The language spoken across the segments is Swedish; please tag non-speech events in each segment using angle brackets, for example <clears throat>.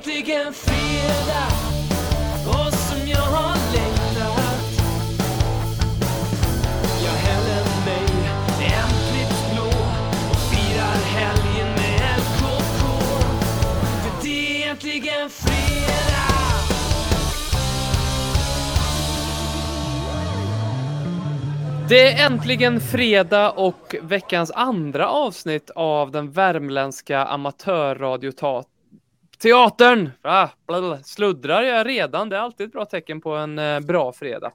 äntligen fredag och som jag har längtat? Jag häller mig en Pripps blå och firar helgen med LKK För det är äntligen fredag Det är äntligen fredag och veckans andra avsnitt av den värmländska Teatern. Ah, sluddrar jag redan? Det är alltid ett bra tecken på en eh, bra fredag.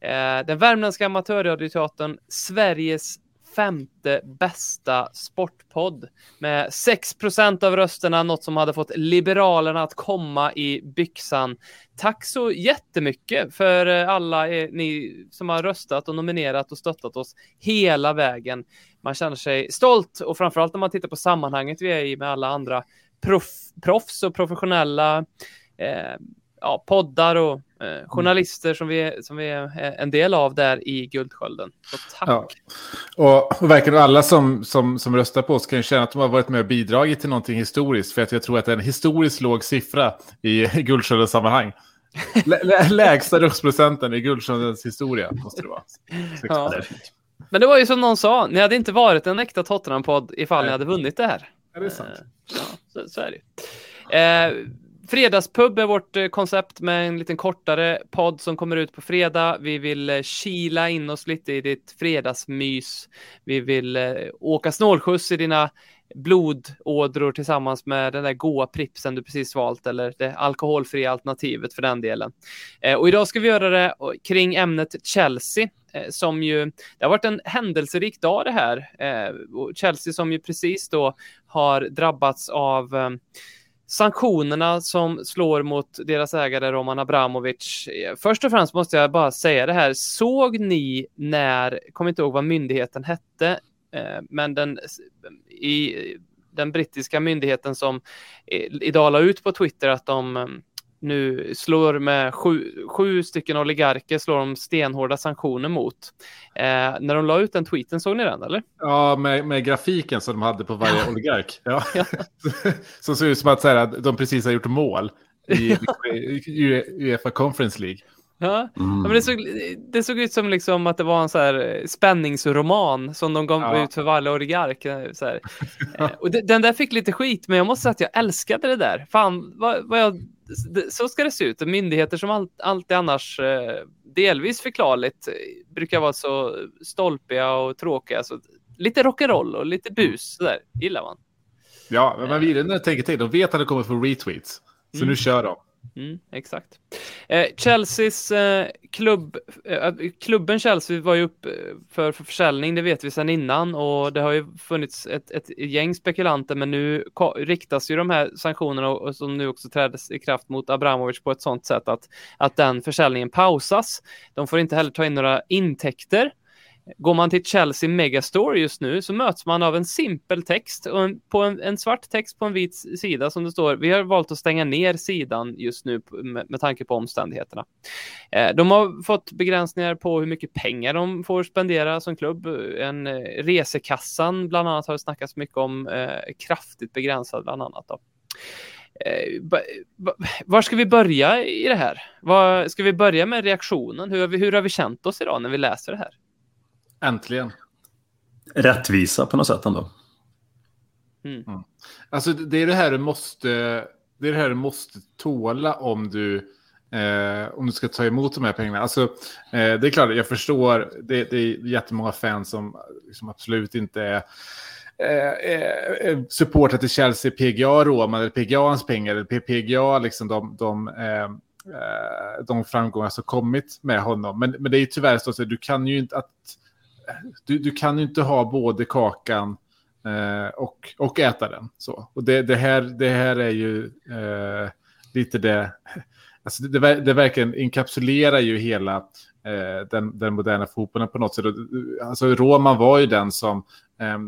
Eh, den värmländska amatörradioteatern, Sveriges femte bästa sportpodd med 6% av rösterna, något som hade fått Liberalerna att komma i byxan. Tack så jättemycket för eh, alla er, ni som har röstat och nominerat och stöttat oss hela vägen. Man känner sig stolt och framförallt när man tittar på sammanhanget vi är i med alla andra proff, proffs och professionella eh, ja, poddar och eh, journalister som vi, som vi är eh, en del av där i Guldskölden. Så tack. Ja. Och, och verkligen alla som, som, som röstar på oss kan ju känna att de har varit med och bidragit till någonting historiskt. För att jag tror att det är en historiskt låg siffra i <laughs> Guldsköldens sammanhang. Lä, lä, lägsta röstprocenten i Guldsköldens historia måste det vara. Ja. Men det var ju som någon sa, ni hade inte varit en äkta Tottenham-podd ifall ni Nej. hade vunnit det här. Är det sant. Eh, ja, så, så är det. Eh, Fredagspub är vårt eh, koncept med en liten kortare podd som kommer ut på fredag. Vi vill eh, kila in oss lite i ditt fredagsmys. Vi vill åka snålskjuts i dina blodådror tillsammans med den där goa pripsen du precis valt eller det alkoholfria alternativet för den delen. Eh, och idag ska vi göra det kring ämnet Chelsea eh, som ju, det har varit en händelserik dag det här. Eh, Chelsea som ju precis då har drabbats av sanktionerna som slår mot deras ägare Roman Abramovic. Först och främst måste jag bara säga det här. Såg ni när, kommer inte ihåg vad myndigheten hette, men den i den brittiska myndigheten som eh, idag la ut på Twitter att de eh, nu slår med sju, sju stycken oligarker slår de stenhårda sanktioner mot. Eh, när de la ut den tweeten, såg ni den eller? Ja, med, med grafiken som de hade på varje <laughs> oligark. Ja. Ja. <laughs> som ser ut som att så här, de precis har gjort mål i, i, <laughs> i Uefa Conference League. Ja, ja men det, såg, det såg ut som liksom att det var en så här eh, spänningsroman som de gav Ja. ut för varje oligark. eh, Så, här. <laughs> Eh, och de- den där fick lite skit, men jag måste säga att jag älskade det där. Fan, vad, vad jag, det- så ska det se ut. Myndigheter som all, alltid annars delvis förklarligt brukar vara så stolpiga och tråkiga. Så lite rock'n'roll och lite bus, så där gillar man. Ja, men vill när jag tänker till. De vet att det kommer få retweets. Så Mm. nu kör de. Mm, exakt. Eh, Chelseas eh, klubb, eh, klubben Chelsea var ju upp eh, för, för försäljning, det vet vi sedan innan och det har ju funnits ett, ett gäng spekulanter men nu riktas ju de här sanktionerna och, och som nu också trädes i kraft mot Abramovic på ett sådant sätt att, att den försäljningen pausas. De får inte heller ta in några intäkter. Går man till Chelsea Megastore just nu så möts man av en simpel text och en, på en, en svart text på en vit sida som det står. Vi har valt att stänga ner sidan just nu med, med tanke på omständigheterna. Eh, de har fått begränsningar på hur mycket pengar de får spendera som klubb. En eh, resekassan bland annat har det snackats mycket om eh, kraftigt begränsad bland annat. Då. Eh, var ska vi börja i det här? Var, ska vi börja med reaktionen? Hur har, vi, hur har vi känt oss idag när vi läser det här? Äntligen. Rättvisa på något sätt ändå. Alltså det är det här du måste, det är det här du måste tåla om du, eh, om du ska ta emot de här pengarna. Alltså, eh, det är klart, jag förstår, det, det är jättemånga fans som liksom absolut inte är eh, eh, supportrar till Chelsea, PGA Roma, eller PGAns pengar, eller PGA, liksom de, de, eh, eh, de framgångar som kommit med honom. Men, men det är ju tyvärr så att du kan ju inte att du, du kan ju inte ha både kakan eh, och, och äta den. Så. Och det, det, här, det här är ju eh, lite det, alltså det, det, ver- det verkligen inkapsulerar ju hela eh, den, den moderna fotbollen på något sätt. Alltså Roman var ju den som eh,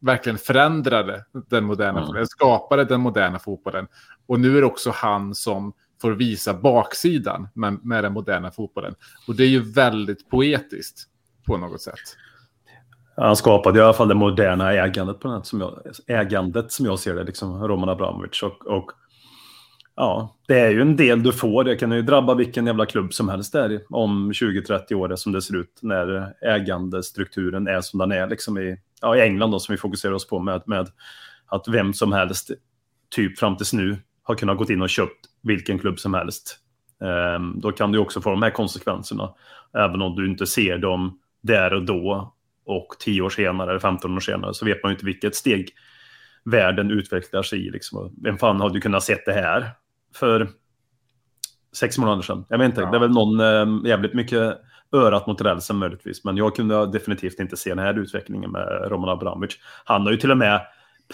verkligen förändrade den moderna Mm. fotbollen, skapade den moderna fotbollen. Och nu är det också han som får visa baksidan med, med den moderna fotbollen. Och det är ju väldigt poetiskt på något sätt. Han skapade i alla fall det moderna ägandet på den som jag, ägandet som jag ser det, liksom Roman Abramovic. Och, och Ja, det är ju en del du får. Det kan ju drabba vilken jävla klubb som helst där om 20-30 år som det ser ut när ägandestrukturen är som den är liksom i, ja, i England då, som vi fokuserar oss på med, med att vem som helst, typ fram tills nu, har kunnat gå in och köpt vilken klubb som helst. Um, då kan du också få de här konsekvenserna. Även om du inte ser dem där och då och 10 år senare eller 15 år senare så vet man ju inte vilket steg världen utvecklar sig i. Liksom. Vem fan hade kunnat sett det här för sex månader sedan? Jag vet inte, ja. det är väl någon eh, jävligt mycket örat mot rälsen möjligtvis. Men jag kunde definitivt inte se den här utvecklingen med Roman Abramovic. Han har ju till och med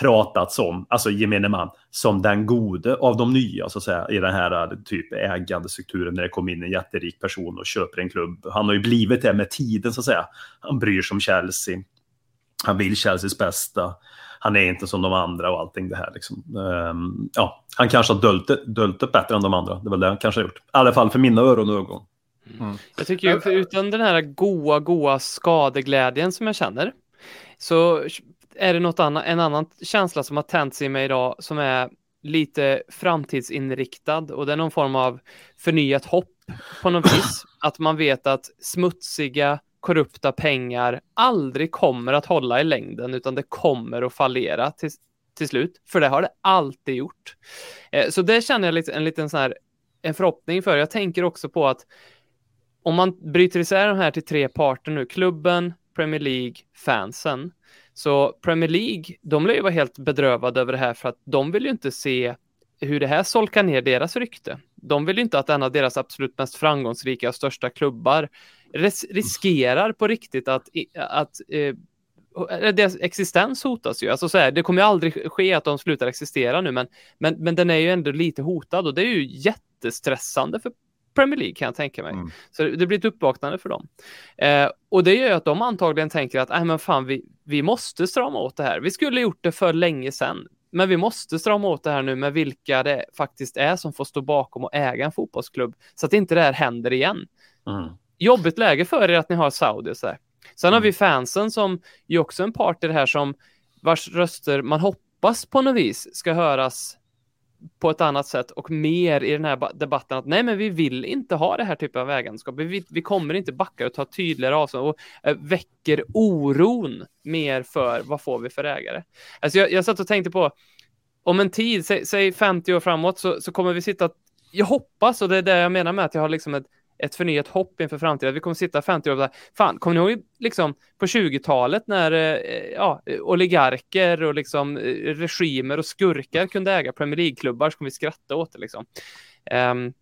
pratats om, alltså gemene man, som den gode av de nya så att säga, i den här typ ägandestrukturen när det kommer in en jätterik person och köper en klubb. Han har ju blivit det med tiden så att säga. Han bryr sig om Chelsea. Han vill Chelseas bästa. Han är inte som de andra och allting det här. Liksom. Um, ja, han kanske har döljt det, döljt det bättre än de andra. Det är väl det han kanske har gjort. I alla fall för mina öron och ögon. Mm. Jag tycker ju, förutom den här goa, goa skadeglädjen som jag känner, så är det något annat, en annan känsla som har tänt sig i mig idag som är lite framtidsinriktad och det är någon form av förnyat hopp på något vis. <clears throat> Att man vet att smutsiga, korrupta pengar aldrig kommer att hålla i längden utan det kommer att fallera till, till slut. För det har det alltid gjort. Eh, så det känner jag lite, en liten sån här en förhoppning för. Jag tänker också på att om man bryter isär de här till tre parter nu, klubben, Premier League, fansen, så Premier League, de lär ju vara helt bedrövade över det här för att de vill ju inte se hur det här solkar ner deras rykte. De vill ju inte att en av deras absolut mest framgångsrika och största klubbar ris riskerar på riktigt att, att eh, eh, deras existens hotas ju. Alltså så här, det kommer ju aldrig ske att de slutar existera nu, men, men, men den är ju ändå lite hotad och det är ju jättestressande för Premier League kan jag tänka mig. Mm. Så det blir ett uppvaknande för dem. Eh, och det gör ju att de antagligen tänker att, nej men fan, vi, vi måste strama åt det här. Vi skulle gjort det för länge sedan, men vi måste strama åt det här nu med vilka det faktiskt är som får stå bakom och äga en fotbollsklubb så att inte det här händer igen. Mm. Jobbigt läge för er att ni har Saudi och så här. Sen mm. har vi fansen som ju också en part i det här som vars röster man hoppas på något vis ska höras på ett annat sätt och mer i den här debatten att nej, men vi vill inte ha det här typen av ägandeskap. Vi, vi kommer inte backa och ta tydligare avstånd och äh, väcker oron mer för vad får vi för ägare. Alltså jag, jag satt och tänkte på om en tid, säg, säg 50 år framåt, så, så kommer vi sitta, jag hoppas, och det är det jag menar med att jag har liksom ett ett förnyat hopp inför framtiden. Vi kommer sitta 50 år och fan, kommer ni ihåg liksom på 20-talet när eh, eh, ja, oligarker och liksom eh, regimer och skurkar kunde äga Premier League-klubbar så kommer vi skratta åt det liksom. Um,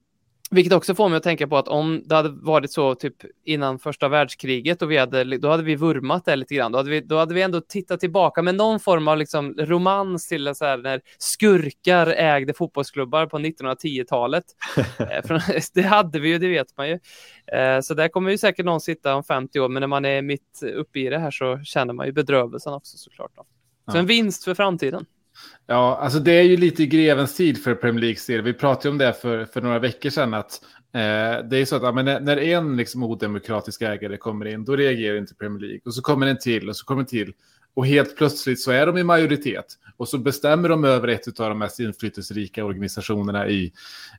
vilket också får mig att tänka på att om det hade varit så typ innan första världskriget och vi hade, då hade vi vurmat det lite grann. Då hade vi, då hade vi ändå tittat tillbaka med någon form av liksom romans till så här, när skurkar ägde fotbollsklubbar på 1910-talet. <laughs> Eh, <laughs> det hade vi ju, det vet man ju. Eh, så där kommer ju säkert någon sitta om 50 år, men när man är mitt uppe i det här så känner man ju bedrövelsen också såklart. Då. Så en vinst för framtiden. Ja, alltså det är ju lite grevens tid för Premier League del. Vi pratade om det för, för några veckor sedan. Att, eh, det är så att ja, men när en liksom, odemokratisk ägare kommer in, då reagerar inte Premier League. Och så kommer en till och så kommer en till. Och helt plötsligt så är de i majoritet. Och så bestämmer de över ett av de mest inflytelserika organisationerna i,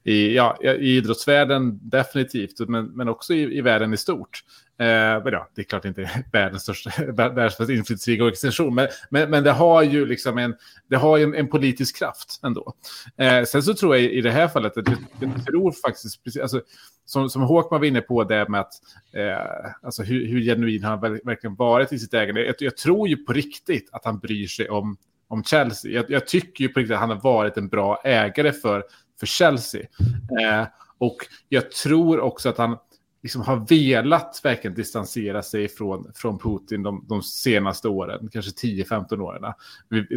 i, ja, i idrottsvärlden, definitivt, men, men också i, i världen i stort. Eh, men ja, det är klart inte <laughs> världens största, <laughs> världens mest inflytelserika organisation, men, men, men, det har ju liksom en, det har en, en politisk kraft ändå. Eh, sen så tror jag i det här fallet att jag, jag tror faktiskt, precis, alltså, som, som Håkman var inne på, det med att eh, alltså hur, hur genuin han verkligen varit i sitt ägande. Jag, jag, tror ju på riktigt att han bryr sig om, om Chelsea. Jag, jag, tycker ju på riktigt att han har varit en bra ägare för, för Chelsea. Eh, och jag tror också att han liksom har velat verkligen distansera sig från, från Putin de, de senaste åren, kanske 10-15 åren.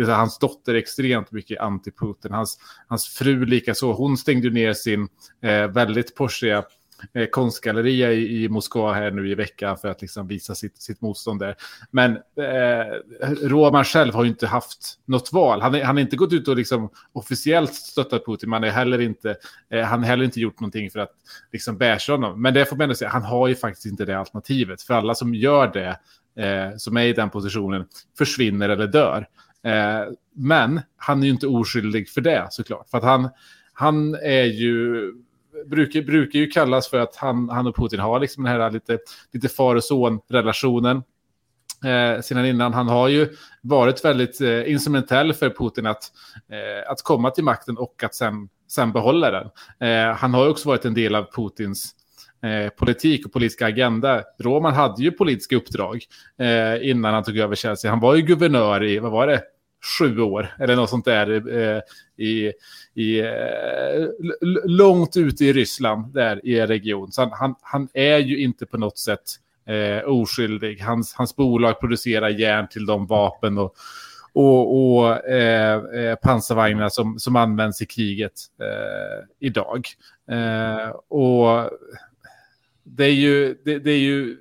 Hans dotter är extremt mycket anti-Putin, hans, hans fru likaså. Hon stängde ner sin eh, väldigt porsiga eh, konstgalleria i, i Moskva här nu i veckan för att liksom visa sitt, sitt motstånd där. Men eh, Roman själv har ju inte haft något val. Han, han har inte gått ut och liksom officiellt stöttat Putin, men är heller inte, eh, han har heller inte gjort någonting för att liksom bärsa honom. Men det får man ändå säga, han har ju faktiskt inte det alternativet. För alla som gör det, eh, som är i den positionen, försvinner eller dör. Eh, men han är ju inte oskyldig för det såklart. För att han, han är ju brukar, brukar ju kallas för att han, han och Putin har liksom den här lite, lite far och son-relationen. Eh, sedan innan. Han har ju varit väldigt eh, instrumentell för Putin att, eh, att komma till makten och att sen, sen behålla den. Eh, han har också varit en del av Putins eh, politik och politiska agenda. Roman hade ju politiska uppdrag eh, innan han tog över Chelsea. Han var ju guvernör i, vad var det, sju år eller något sånt där eh, i, i eh, långt ute i Ryssland där i en region. Så han, han, han är ju inte på något sätt eh, oskyldig. Hans, hans bolag producerar järn till de vapen och, och, och eh, eh pansarvagnar som, som används i kriget eh, idag. Eh, och det är ju, det, det är ju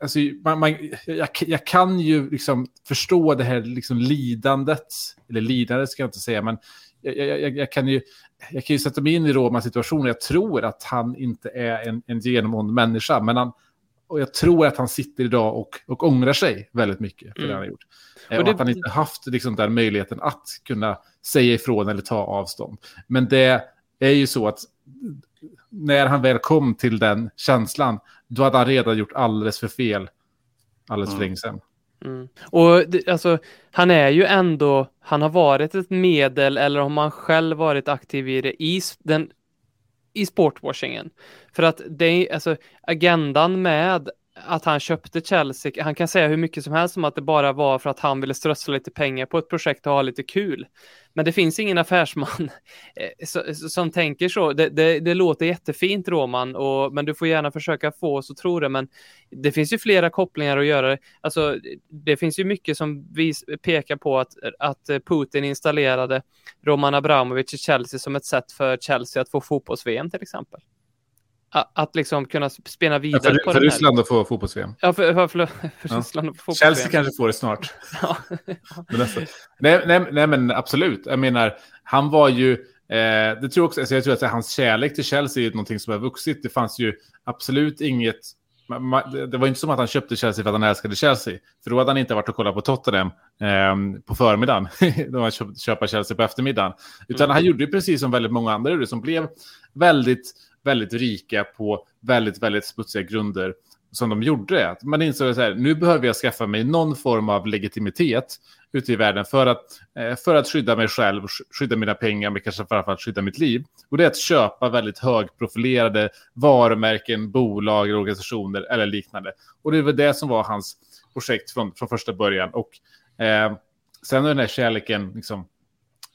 alltså, man, man, jag, jag, kan ju liksom förstå det här liksom lidandet, eller lidandet ska jag inte säga, men jag, jag, jag kan ju jag kan ju sätta mig in i Romans situation. Jag tror att han inte är en, en genomgående människa, men han, och jag tror att han sitter idag och, och ångrar sig väldigt mycket för mm. det han har gjort. Och, och att han inte haft liksom, den möjligheten att kunna säga ifrån eller ta avstånd. Men det är ju så att när han väl kom till den känslan, då hade han redan gjort alldeles för fel alldeles för mm. länge sedan. Mm. Och det, alltså, han är ju ändå, han har varit ett medel eller om han själv varit aktiv i det i den i sportwashingen. För att det är alltså agendan med att han köpte Chelsea, han kan säga hur mycket som helst om att det bara var för att han ville strössla lite pengar på ett projekt och ha lite kul. Men det finns ingen affärsman <laughs> eh, som tänker så. Det, det, det låter jättefint Roman, och, men du får gärna försöka få oss att tro det. Men det finns ju flera kopplingar att göra. Alltså, det finns ju mycket som vis, pekar på att, att Putin installerade Roman Abramovic i Chelsea som ett sätt för Chelsea att få fotbolls-VM till exempel att liksom kunna spela vidare ja, för, på för Ryssland att få fotbolls-VM. Ja, för, för, för, för ja. Ryssland att få fotbolls-VM. Chelsea kanske får det snart. <laughs> ja. nej, nej, nej, men absolut. Jag menar, han var ju... Eh, det tror också, alltså jag tror att hans kärlek till Chelsea är någonting som har vuxit. Det fanns ju absolut inget... Det var inte som att han köpte Chelsea för att han älskade Chelsea. För då hade han inte varit och kollat på Tottenham eh, på förmiddagen. <laughs> då han köpte köpa Chelsea på eftermiddagen. Utan mm. han gjorde ju precis som väldigt många andra gjorde, som blev väldigt väldigt rika på väldigt, väldigt smutsiga grunder som de gjorde. Att man insåg att nu behöver jag skaffa mig någon form av legitimitet ute i världen för att, eh, för att skydda mig själv, skydda mina pengar, men kanske framförallt skydda mitt liv. Och det är att köpa väldigt högprofilerade varumärken, bolag, organisationer eller liknande. Och det var det som var hans projekt från, från första början. Och eh, sen har den här kärleken liksom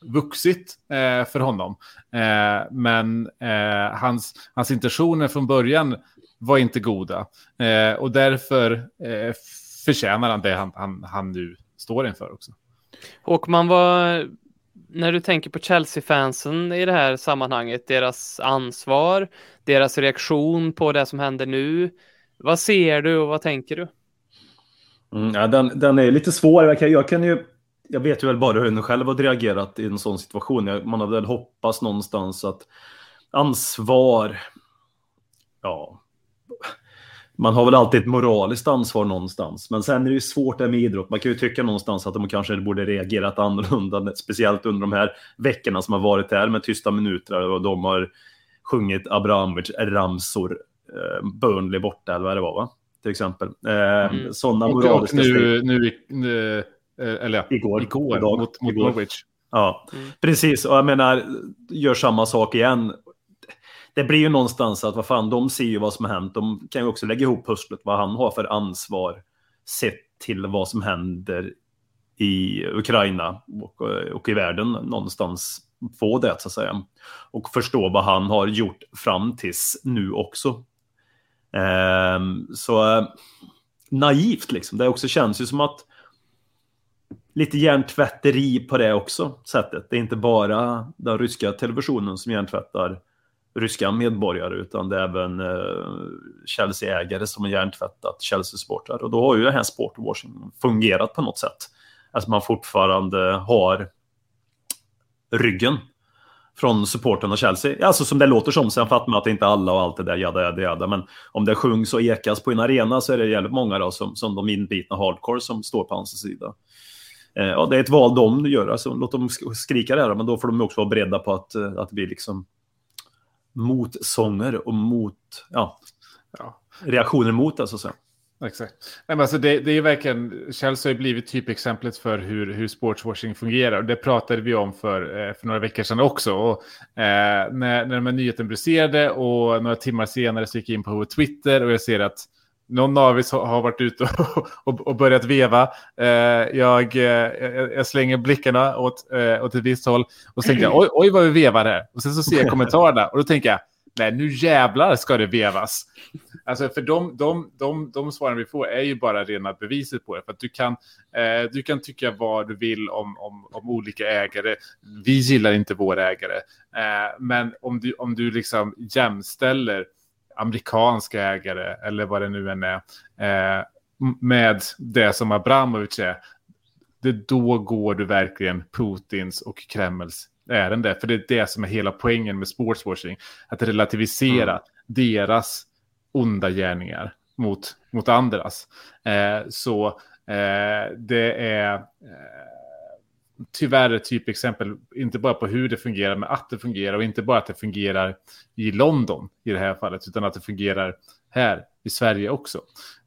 vuxit eh, för honom. Eh, men eh, hans, hans intentioner från början var inte goda. Eh, och därför eh, förtjänar han det han, han, han nu står inför också. Och man var, när du tänker på Chelsea-fansen i det här sammanhanget, deras ansvar, deras reaktion på det som händer nu. Vad ser du och vad tänker du? Mm, ja, den, den är lite svår. Jag kan, jag kan ju jag vet ju väl bara hur den själv har reagerat i en sån situation. Man har väl hoppats någonstans att ansvar, ja, man har väl alltid ett moraliskt ansvar någonstans. Men sen är det ju svårt det med idrott. Man kan ju tycka någonstans att de kanske borde reagerat annorlunda, speciellt under de här veckorna som har varit här med tysta minuter och de har sjungit Abramovic ramsor, eh, Burnley borta eller vad det var va? Till exempel. Eh, mm. Sådana moraliska och nu, nu, nu, Eh, eller igår, igår idag, mot, mot igår. Norwich. Ja, mm. precis. Och jag menar, gör samma sak igen. Det blir ju någonstans att vad fan, de ser ju vad som har hänt. De kan ju också lägga ihop pusslet vad han har för ansvar sett till vad som händer i Ukraina och, och i världen någonstans få det så att säga. Och förstå vad han har gjort fram tills nu också. Ehm, så eh, naivt liksom. Det också känns ju som att lite hjärntvätteri på det också sättet. Det är inte bara den ryska televisionen som hjärntvättar ryska medborgare utan det är även eh, Chelsea-ägare som har hjärntvättat Chelsea-supportrar. Och då har ju den här sportwashing fungerat på något sätt. Alltså man fortfarande har ryggen från supporten av Chelsea. Alltså som det låter som, sen fattar man att det inte är alla och allt det där, jada, jada, jada. Men om det sjungs och ekas på en arena så är det jävligt många då som, som de inbitna hardcore som står på hans sida. Eh, ja, det är ett val de gör, alltså, låt dem sk- skrika det här, men då får de också vara beredda på att, eh, att det blir liksom motsånger och mot, ja, Ja. reaktioner mot det så att säga. Exakt. Nej, men alltså det, det är verkligen, Chelsea har ju blivit typexemplet för hur, hur sportswashing fungerar. Det pratade vi om för, eh, för några veckor sedan också. Och, eh, när, när de här nyheten briserade och några timmar senare så gick jag in på Twitter och jag ser att någon av oss har varit ute och, och, och börjat veva. Eh, jag, eh, jag, jag slänger blickarna åt, eh, åt ett visst håll och så tänker jag oj, oj vad vi vevar här. Och sen så ser jag kommentarerna och då tänker jag nej nu jävlar ska det vevas. Alltså för de, de, de, de svaren vi får är ju bara rena beviset på det. För att du kan, eh, du kan tycka vad du vill om, om, om olika ägare. Vi gillar inte våra ägare. Eh, men om du, om du liksom jämställer amerikanska ägare eller vad det nu än är eh, med det som Abramovic är. Det då går du verkligen Putins och Kremls ärende. För det är det som är hela poängen med sportswashing. Att relativisera Mm. deras onda gärningar mot, mot andras. Eh, så eh, det är eh, tyvärr ett typexempel, inte bara på hur det fungerar, men att det fungerar. Och inte bara att det fungerar i London i det här fallet, utan att det fungerar här i Sverige också.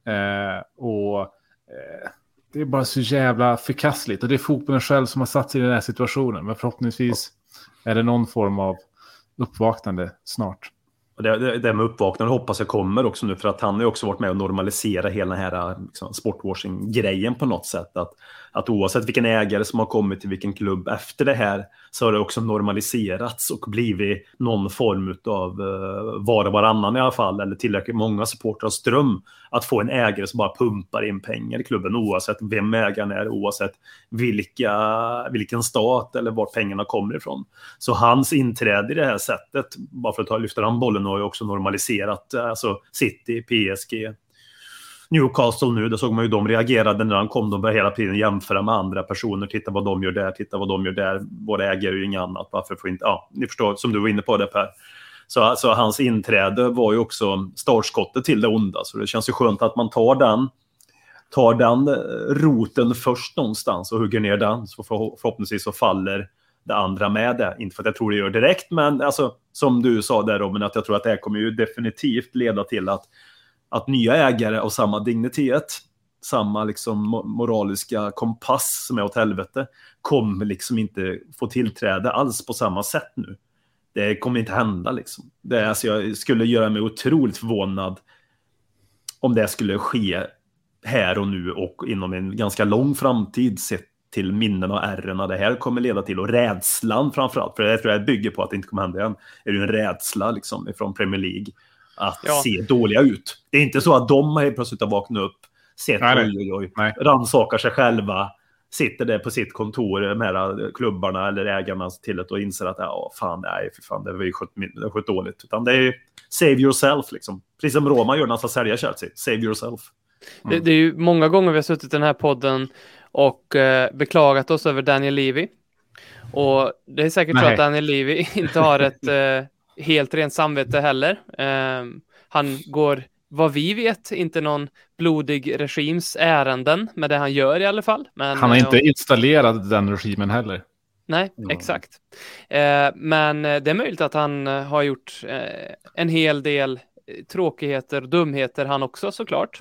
Eh, och eh, det är bara så jävla förkastligt. Och det är fotbollen själv som har satt sig i den här situationen. Men förhoppningsvis är det någon form av uppvaknande snart. Och det, det, det med uppvaknande hoppas jag kommer också nu för att han har ju också varit med och normalisera hela den här liksom, sportwashing-grejen på något sätt. Att, att oavsett vilken ägare som har kommit till vilken klubb efter det här så har det också normaliserats och blivit någon form av uh, eh, var och varannan i alla fall eller tillräckligt många supportrars dröm att få en ägare som bara pumpar in pengar i klubben oavsett vem ägaren är, oavsett vilka, vilken stat eller vart pengarna kommer ifrån. Så hans inträde i det här sättet, bara för att ta, lyfta den bollen, har ju också normaliserat eh, alltså City, PSG, Newcastle nu, det såg man ju de reagerade när han kom. De började hela tiden jämföra med andra personer. Titta vad de gör där, titta vad de gör där. Våra ägare är ju inget annat. Varför får inte... Ja, ni förstår, som du var inne på det Per. Så alltså, hans inträde var ju också startskottet till det onda. Så det känns ju skönt att man tar den, tar den eh, roten först någonstans och hugger ner den. Så för, förhoppningsvis så faller det andra med det. Inte för att jag tror det gör direkt, men alltså, som du sa där Robin, att jag tror att det här kommer ju definitivt leda till att att nya ägare av samma dignitet, samma liksom moraliska kompass som är åt helvete, kommer liksom inte få tillträde alls på samma sätt nu. Det kommer inte hända liksom. Det är, alltså, jag skulle göra mig otroligt förvånad om det skulle ske här och nu och inom en ganska lång framtid sett till minnen och ärren det här kommer leda till och rädslan framförallt, för det tror jag bygger på att det inte kommer hända igen, är det ju en rädsla liksom ifrån Premier League att Ja. se dåliga ut. Det är inte så att de helt plötsligt har vaknat upp, sett Nej, nej. oj, oj, oj, Nej. rannsakar sig själva, sitter där på sitt kontor med klubbarna eller ägarna till det och inser att ja, fan, nej, för fan, det var ju skött, skött dåligt. Utan det är ju save yourself, liksom. Precis som Roma gör när han ska sälja Chelsea. Save yourself. Det, det är ju många gånger vi har suttit i den här podden och eh, beklagat oss över Daniel Levy. Och det är säkert så Nej. att Daniel Levy <laughs> inte har ett eh, helt rent samvete heller. Eh, han går, vad vi vet, inte någon blodig regims ärenden med det han gör i alla fall. Men, Han har eh, inte installerat den regimen heller. Nej, exakt. Eh, men det är möjligt att han eh, har gjort eh, en hel del eh, tråkigheter och dumheter han också såklart.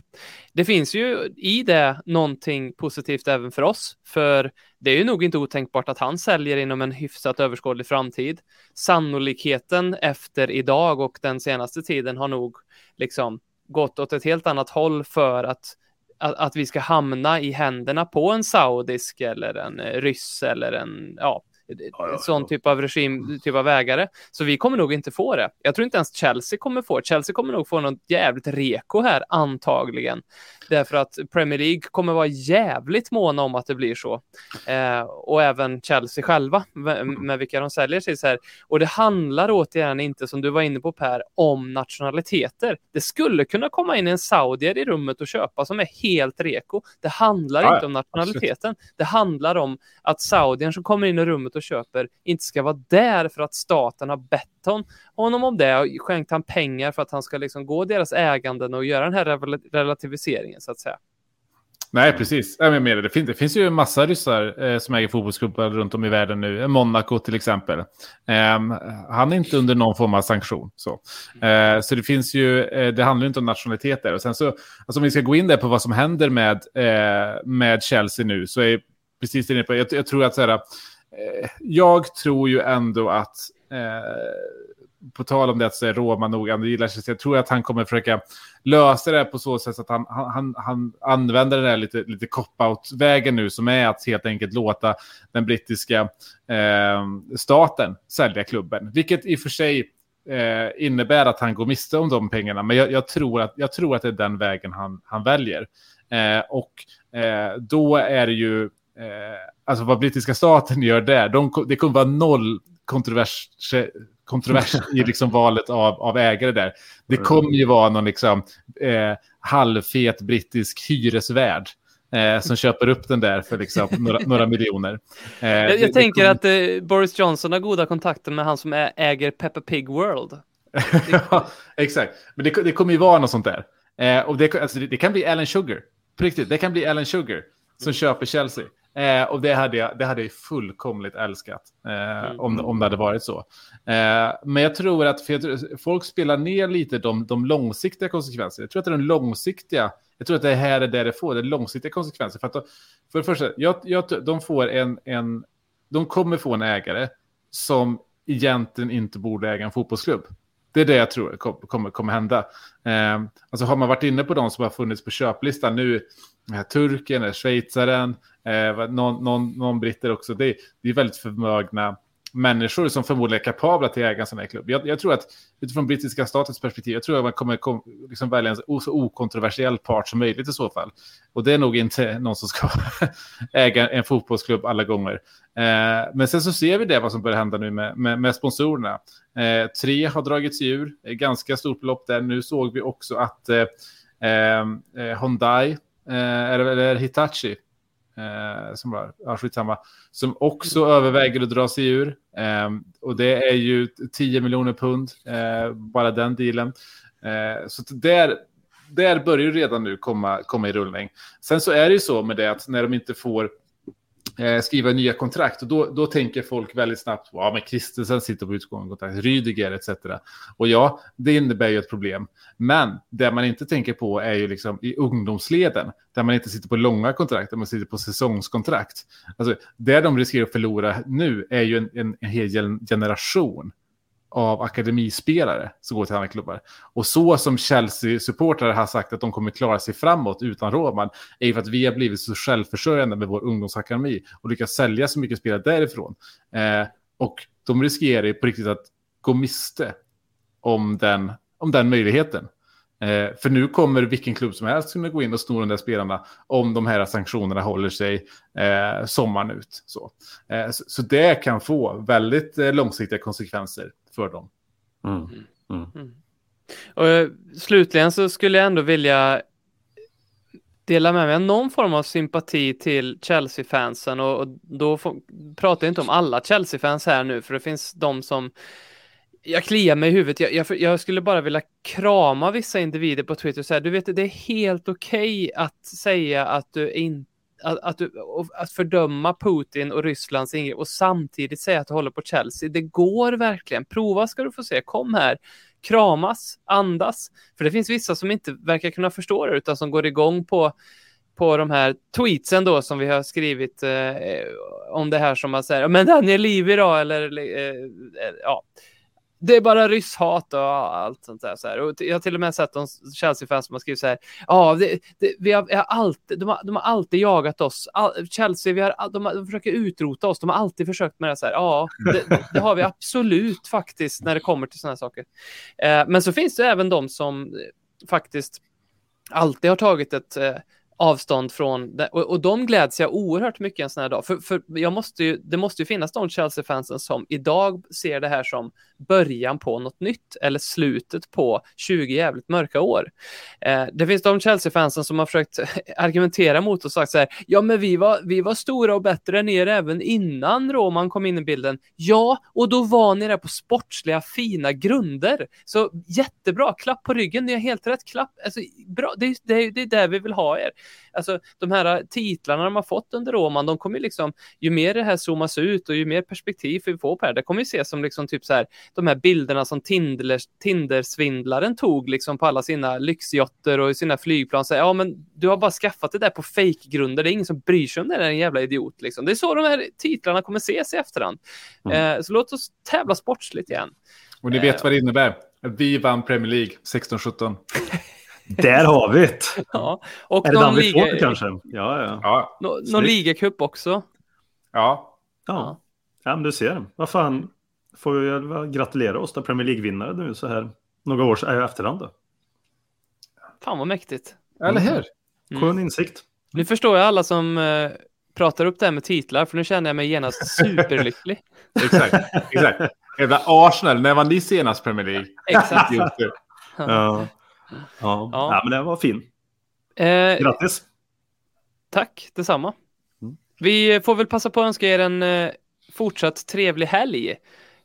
Det finns ju i det någonting positivt även för oss, för det är ju nog inte otänkbart att han säljer inom en hyfsat överskådlig framtid. Sannolikheten efter idag och den senaste tiden har nog liksom gått åt ett helt annat håll för att att, att vi ska hamna i händerna på en saudisk eller en eh, ryss eller en, ja, ja, en sån typ av regim, typ av ägare. Så vi kommer nog inte få det. Jag tror inte ens Chelsea kommer få det. Chelsea kommer nog få något jävligt reko här, antagligen. Därför att Premier League kommer vara jävligt måna om att det blir så. Eh, och även Chelsea själva, med, med vilka de säljer sig så här. Och det handlar återigen inte, som du var inne på Per, om nationaliteter. Det skulle kunna komma in en saudier i rummet och köpa som är helt reko. Det handlar Ja, inte om nationaliteten. Det handlar om att saudien som kommer in i rummet och köper inte ska vara där för att staten har bett honom om det och skänkt han pengar för att han ska liksom gå deras äganden och göra den här relativiseringen så att säga. Nej, precis. Jag menar, det, finns, det finns ju en massa ryssar eh, som äger fotbollsklubbar runt om i världen nu. Monaco till exempel. Eh, han är inte under någon form av sanktion. Så, eh, så det finns ju, eh, det handlar inte om nationaliteter. Och sen så, alltså om vi ska gå in där på vad som händer med, eh, med Chelsea nu, så är precis det på, jag, jag tror att så här, Eh, jag tror ju ändå att eh, på tal om det att så är Roma nog han gillar sig. Jag tror att han kommer försöka lösa det på så sätt att han, han, han använder den där lite, lite cop-out-vägen nu som är att helt enkelt låta den brittiska eh, staten sälja klubben. Vilket i och för sig eh, innebär att han går miste om de pengarna. Men jag, jag, tror, att, jag tror att det är den vägen han, han väljer. Eh, och eh, då är det ju, alltså vad brittiska staten gör där, de, det kommer vara noll kontrovers, kontrovers i <laughs> liksom valet av, av ägare där. Det mm. kommer ju vara någon liksom, eh, halvfet brittisk hyresvärd eh, som <laughs> köper upp den där för liksom några, några miljoner. Eh, jag, jag det, tänker det kom... att eh, Boris Johnson har goda kontakter med han som äger Peppa Pig World. <laughs> ja, exakt. Men det, det kommer ju vara något sånt där. Eh, och det, alltså, det, det, kan bli Alan Sugar. På riktigt, det kan bli Alan Sugar som mm. köper Chelsea. Eh, och det hade, jag, det hade jag fullkomligt älskat eh, mm. om, om det hade varit så. Eh, men jag tror att tror, folk spelar ner lite de, de långsiktiga konsekvenserna. Jag tror att det är de långsiktiga, jag tror att det här är det det får, det är långsiktiga konsekvenser. För, att, för det första, jag, jag, de, får en, en, de kommer få en ägare som egentligen inte borde äga en fotbollsklubb. Det är det jag tror kommer, kommer hända. Eh, alltså har man varit inne på de som har funnits på köplistan nu, turken, schweizaren, eh, någon, någon, någon britter också. Det, det är väldigt förmögna människor som förmodligen är kapabla till att äga en sån här klubb. Jag, jag, tror att utifrån brittiska statens perspektiv, jag tror att man kommer kom, liksom välja en så okontroversiell part som möjligt i så fall. Och det är nog inte någon som ska <laughs> äga en fotbollsklubb alla gånger. Eh, men sen så ser vi det vad som börjar hända nu med, med, med sponsorerna. Eh, tre har dragits ur, ganska stort belopp där. Nu såg vi också att eh, eh, eh Hyundai, eller, eller Hitachi, eh, som var, ja, skitsamma, som också överväger att dra sig ur. Eh, och det är ju 10 miljoner pund, eh, bara den dealen. Eh, så där, där börjar ju redan nu komma, komma i rullning. Sen så är det ju så med det att när de inte får eh, skriva nya kontrakt. Och då, då tänker folk väldigt snabbt på, ja men Kristensen sitter på utgående kontrakt, Rydiger etc. Och ja, det innebär ju ett problem. Men det man inte tänker på är ju liksom i ungdomsleden, där man inte sitter på långa kontrakt, där man sitter på säsongskontrakt. Alltså, det de riskerar att förlora nu är ju en, en, en hel generation av akademispelare som går till andra klubbar. Och så som Chelsea-supportrar har sagt att de kommer klara sig framåt utan Roman är ju för att vi har blivit så självförsörjande med vår ungdomsakademi och lyckats sälja så mycket spelare därifrån. Eh, och de riskerar ju på riktigt att gå miste om den, om den möjligheten. Eh, för nu kommer vilken klubb som helst kunna gå in och sno de där spelarna om de här sanktionerna håller sig eh, sommaren ut. Så, eh, så, så, det kan få väldigt eh, långsiktiga konsekvenser för dem. Mm. Mm. mm. mm. Och, eh, slutligen så skulle jag ändå vilja dela med mig någon form av sympati till Chelsea-fansen och, och då får, pratar jag inte om alla Chelsea-fans här nu för det finns de som jag kliar mig i huvudet. Jag, jag, jag, skulle bara vilja krama vissa individer på Twitter och säga, du vet, det är helt okej okay att säga att du inte att, att, att fördöma Putin och Rysslands ingrepp och samtidigt säga att du håller på Chelsea. Det går verkligen. Prova ska du få se. Kom här, kramas, andas. För det finns vissa som inte verkar kunna förstå det utan som går igång på på de här tweetsen då som vi har skrivit eh, om det här som man säger, men Daniel Livi då, eller eh, eh ja, det är bara rysshat och allt sånt där. Så här. Och jag har till och med sett de Chelsea-fans som har skrivit så här. Ja, det, det, vi har, har alltid, de, har, de har alltid jagat oss. All, Chelsea, vi har, de, de försöker utrota oss. De har alltid försökt med det så här. Ja, det, det har vi absolut faktiskt när det kommer till sådana här saker. Eh, men så finns det även de som eh, faktiskt alltid har tagit ett eh, avstånd från det. Och, och de gläds jag oerhört mycket en sån här dag. För, för jag måste ju, det måste ju finnas de Chelsea-fansen som idag ser det här som början på något nytt eller slutet på 20 jävligt mörka år. Eh, det finns de Chelsea-fansen som har försökt <laughs> argumentera mot och sagt så här, ja men vi var, vi var stora och bättre än er även innan Roman kom in i bilden. Ja, och då var ni där på sportsliga fina grunder. Så jättebra, klapp på ryggen, ni har helt rätt, klapp, alltså, bra, det, det, det är där vi vill ha er alltså de här titlarna de har fått under Roman, de kommer ju liksom, ju mer det här zoomas ut och ju mer perspektiv vi får på det, det kommer ju ses som liksom typ så här, de här bilderna som Tinder, Tindersvindlaren tog liksom på alla sina lyxjotter och sina flygplan. Så, ja, men du har bara skaffat det där på fejkgrunder, det är ingen som bryr sig om det, där, en jävla idiot. Liksom. Det är så de här titlarna kommer ses i efterhand. Mm. Eh, så låt oss tävla sportsligt igen. Och ni vet vad det innebär. Vi vann Premier League 16-17. <laughs> Där har vi det! <laughs> Ja. Och Är det någon, liga, kanske? Ja, ja. Ja, nå, någon ligacup också. ja. Ja. ja, men du ser. Vad fan, får vi gratulera oss till Premier League-vinnare nu så här några år äh, efterhand. Då. Fan vad mäktigt. eller hur? Mm. Skön insikt. Nu förstår jag alla som eh, pratar upp det här med titlar, för nu känner jag mig genast <laughs> superlycklig. Exakt. Exakt. <laughs> Jävla Arsenal, när var ni senast Premier League? Exakt. Ja. Ja. Ja. Men det var fin. Eh, Grattis! tack detsamma. Mm. Vi får väl passa på att önska er en eh, fortsatt trevlig helg.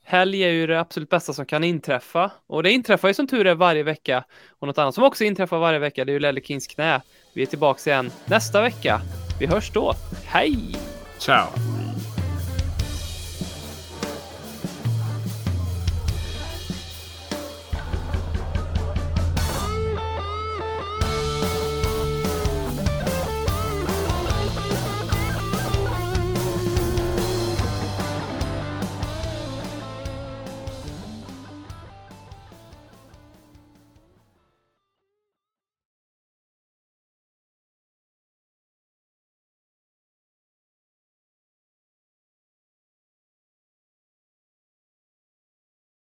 Helg är ju det absolut bästa som kan inträffa. Och det inträffar ju som tur är varje vecka. Och något annat som också inträffar varje vecka, det är ju Lelle Kings knä. Vi är tillbaka igen nästa vecka. Vi hörs då. Hej! Ciao.